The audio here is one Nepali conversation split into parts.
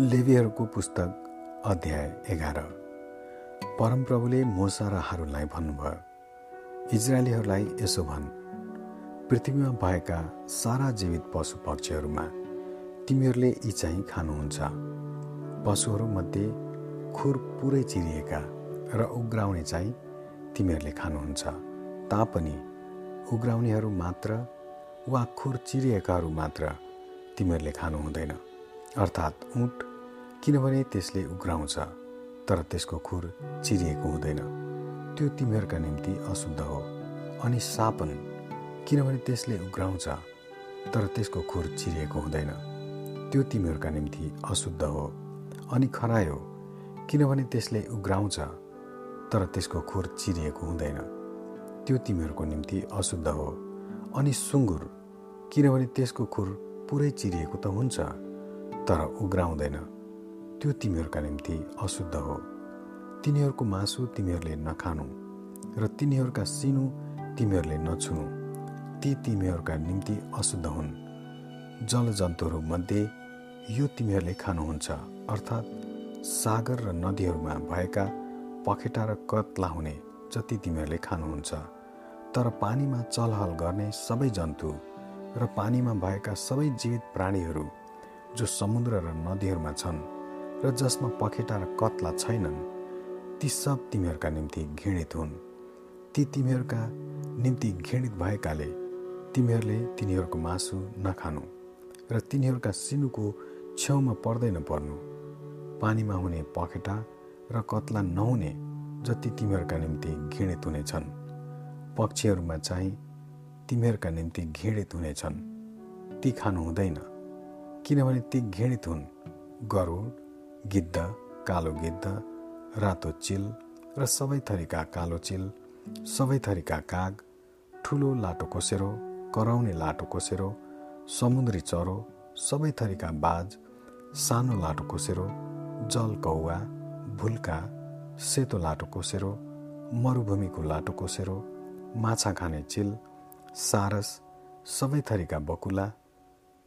लेबीहरूको पुस्तक अध्याय एघार। परमप्रभुले मोसा र हारूलाई भन्नुभयो इजरायलीहरूलाई यसो भन् पृथ्वीमा भएका सारा जीवित पशु पक्षीहरूमा तिमीहरूले यी चाहिँ खानुहुन्छ। पशुहरूमध्ये खुर पुरै चिरिएका र उग्राउने चाहिँ तिमीहरूले खानुहुन्छ। तापनि उग्राउनेहरू मात्र वा खुर चिरिएकाहरू मात्र तिमीहरूले खानु हुँदैन अर्थात् उँट किनभने त्यसले उग्राउँछ तर त्यसको खुर चिरिएको हुँदैन। त्यो तिमीहरूका निम्ति अशुद्ध हो अनि सापन किनभने त्यसले उग्राउँछ तर त्यसको खुर चिरिएको हुँदैन। त्यो तिमीहरूका निम्ति अशुद्ध हो अनि खरायो किनभने त्यसले उग्राउँछ तर त्यसको खुर चिरिएको हुँदैन। त्यो तिमीहरूको निम्ति अशुद्ध हो अनि सुँगुर। किनभने त्यसको खुर पुरै चिरिएको त हुन्छ तर उग्राउँदैन। त्यो तिमीहरूका निम्ति अशुद्ध हो। तिनीहरूको मासु तिमीहरूले नखानु र तिनीहरूका सिनु तिमीहरूले नछुनु। ती तिमीहरूका निम्ति अशुद्ध हुन्। जलजन्तुहरूमध्ये यो तिमीहरूले खानुहुन्छ अर्थात् सागर र नदीहरूमा भएका पखेटा र कत्ला हुने जति तिमीहरूले खानुहुन्छ। तर पानीमा चलहल गर्ने सबै जन्तु र पानीमा भएका सबै जीवित प्राणीहरू जो समुद्र र नदीहरूमा छन् र जसमा पखेटा र कत्ला छैनन् ती सब तिमीहरूका निम्ति घृणित हुन्। ती तिमीहरूका निम्ति घृणित भएकाले तिमीहरूले तिनीहरूको मासु नखानु र तिनीहरूका सिनुको छेउमा पर्दैन पर्नु। पानीमा हुने पखेटा र कत्ला नहुने जति तिमीहरूका निम्ति घृणित हुनेछन्। पक्षीहरूमा चाहिँ तिमीहरूका निम्ति घृणित हुनेछन्। ती खानु हुँदैन। किनभने ती घृणित हुन्। गरुड गिद्ध कालो गिद्ध रातो चिल र सबै थरीका कालो चिल सबै थरीका काग ठुलो लाटो कोसेरो कराउने लाटो कोसेरो समुद्री चरो सबै थरीका बाज सानो लाटो कोसेरो जल कौवा भुल्का सेतो लाटो कोसेरो मरुभूमिको लाटो कोसेरो माछा खाने चिल सारस सबै थरीका बकुला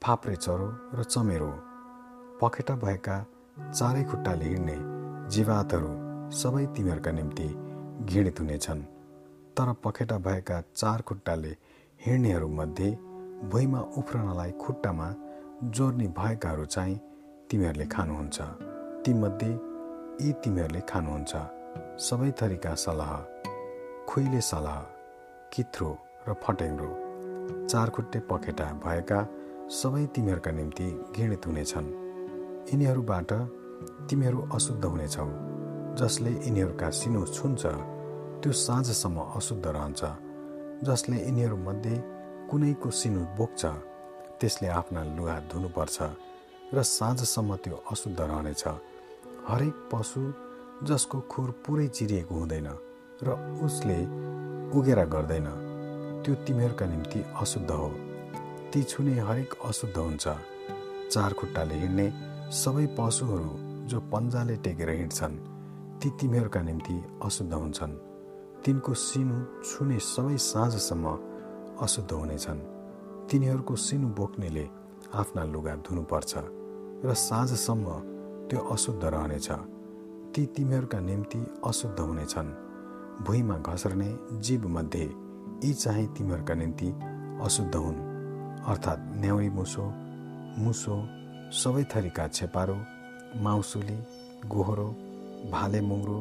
फाप्रे चरो र चमेरो। पखेटा भएका चारै खुट्टाले हिँड्ने जीवातहरू सबै तिमीहरूका निम्ति घृणित हुनेछन्। तर पखेटा भएका चार खुट्टाले हिँड्नेहरूमध्ये भुइँमा उफ्रनलाई खुट्टामा जोड्ने भएकाहरू चाहिँ तिमीहरूले खानुहुन्छ। तीमध्ये यी तिमीहरूले खानुहुन्छ। सबै थरीका सल्लाह खुइले सल्लाह किथ्रो र फटेङ्ग्रो। चारखुट्टे पखेटा भएका सबै तिमीहरूका निम्ति घृणित हुनेछन्। यिनीहरूबाट तिमीहरू अशुद्ध हुनेछौ जसले यिनीहरूका सिनो छुन्छ त्यो साँझसम्म अशुद्ध रहन्छ। जसले यिनीहरूमध्ये कुनैको सिनो बोक्छ त्यसले आफ्ना लुगा धुनुपर्छ र साँझसम्म त्यो अशुद्ध रहनेछ। हरेक पशु जसको खुर पुरै चिरिएको हुँदैन र उसले उगेरा गर्दैन त्यो तिमीहरूका निम्ति अशुद्ध हो। ती छुने हरेक अशुद्ध हुन्छ। चार खुट्टाले हिँड्ने सबै पशुहरू जो पन्जाले टेकेर हिँड्छन् ती तिमीहरूका निम्ति अशुद्ध हुन्छन्। तिनको सिनु छुने सबै साँझसम्म अशुद्ध हुनेछन्। तिनीहरूको सिनु बोक्नेले आफ्ना लुगा धुनुपर्छ र साँझसम्म त्यो अशुद्ध रहनेछ। ती तिमीहरूका निम्ति अशुद्ध हुनेछन्। भुइँमा घस्रने जीवमध्ये यी चाहिँ तिमीहरूका निम्ति अशुद्ध हुन्। अर्थात् न्याउरी मुसो मुसो सबै थरीका छेपारो माउसुली गोहरो भाले मुङ्रो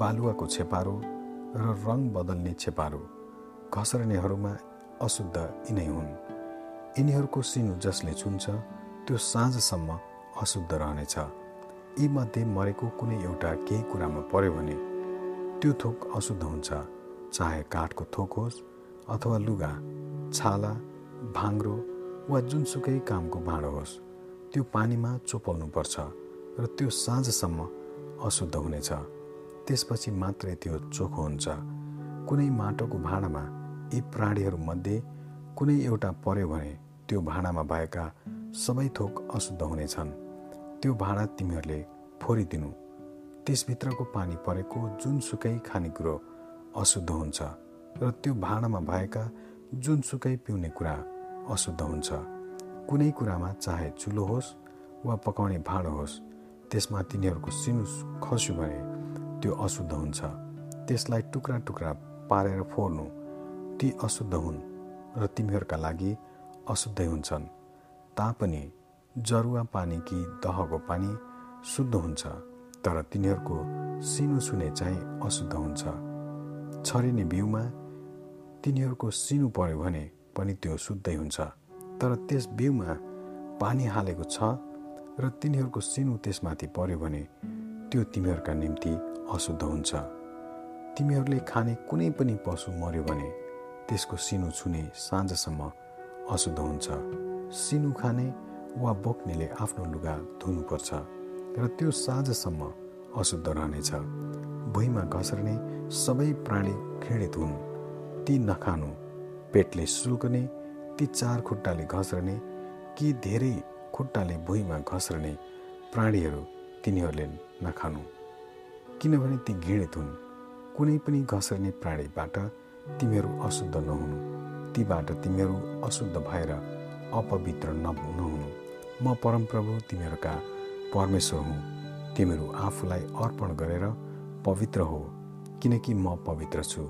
बालुवाको छेपारो र रङ बदल्ने छेपारो घस्रनेहरूमा अशुद्ध यिनै हुन्। यिनीहरूको सिनु जसले छुन्छ त्यो साँझसम्म अशुद्ध रहनेछ। यीमध्ये मरेको कुनै एउटा केही कुरामा पर्यो भने त्यो थोक अशुद्ध हुन्छ चाहे काठको थोक होस् अथवा लुगा छाला भाङ्रो वा जुनसुकै कामको भाँडो होस्। त्यो पानीमा चोपल्नुपर्छ र त्यो साँझसम्म अशुद्ध हुनेछ। त्यसपछि मात्रै त्यो चोखो हुन्छ। कुनै माटोको भाँडामा यी प्राणीहरूमध्ये कुनै एउटा पर्यो भने त्यो भाँडामा भएका सबै थोक अशुद्ध हुनेछन्। त्यो भाँडा तिमीहरूले फोरिदिनु। त्यसभित्रको पानी परेको जुनसुकै खानेकुरो अशुद्ध हुन्छ र त्यो भाँडामा भएका जुनसुकै पिउने कुरा अशुद्ध हुन्छ। कुनै कुरामा चाहे चुलो होस् वा पकाउने भाँडो होस् त्यसमा तिनीहरूको सिनु खस्यो भने त्यो अशुद्ध हुन्छ। त्यसलाई टुक्रा टुक्रा पारेर फोर्नु ती अशुद्ध हुन् र तिमीहरूका लागि अशुद्धै हुन्छन्। तापनि जरुवा पानी कि दहको पानी शुद्ध हुन्छ तर तिनीहरूको सिनु सुने चाहिँ अशुद्ध हुन्छ। छरिने बिउमा तिनीहरूको सिनु पर्यो भने पनि त्यो शुद्धै हुन्छ। तर त्यस बिउमा पानी हालेको छ र तिनीहरूको सिनु त्यसमाथि पर्यो भने त्यो तिमीहरूका निम्ति अशुद्ध हुन्छ। तिमीहरूले खाने कुनै पनि पशु मर्यो भने त्यसको सिनु छुने साँझसम्म अशुद्ध हुन्छ। सिनु खाने वा बोक्नेले आफ्नो लुगा धुनुपर्छ र त्यो साँझसम्म अशुद्ध रहनेछ। भुइँमा घस्रने सबै प्राणी घृणित हुन्। ती नखानु पेटले सुल्कने ती चार खुट्टाले घस्रने कि धेरै खुट्टाले भुइँमा घस्रने प्राणीहरू तिनीहरूले नखानु। किनभने ती घृणित हुन्। कुनै पनि घस्रने प्राणीबाट तिमीहरू अशुद्ध नहुनु। तीबाट तिमीहरू अशुद्ध भएर अपवित्र नहुनु। म परमप्रभु तिमीहरूका परमेश्वर हुँ। तिमीहरू आफूलाई अर्पण गरेर पवित्र हो। किनकि म पवित्र छु।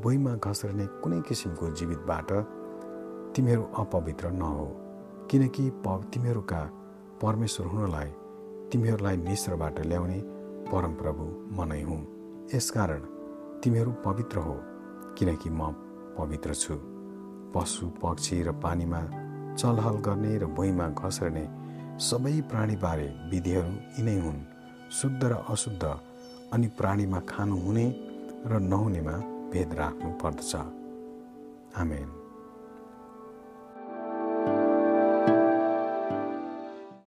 भुइँमा घस्रने कुनै किसिमको जीवितबाट तिमीहरू अपवित्र नहो किनकि प तिमीहरूका परमेश्वर हुनलाई तिमीहरूलाई मिश्रबाट ल्याउने परमप्रभु म नै हुँ। यसकारण तिमीहरू पवित्र हो किनकि म पवित्र छु। पशु पक्षी र पानीमा चलहल गर्ने र भुइँमा घस्रने सबै प्राणीबारे विधिहरू यिनै हुन्। शुद्ध र अशुद्ध अनि प्राणीमा खानु हुने र नहुनेमा भेद राख्नु पर्दछ। आमेन।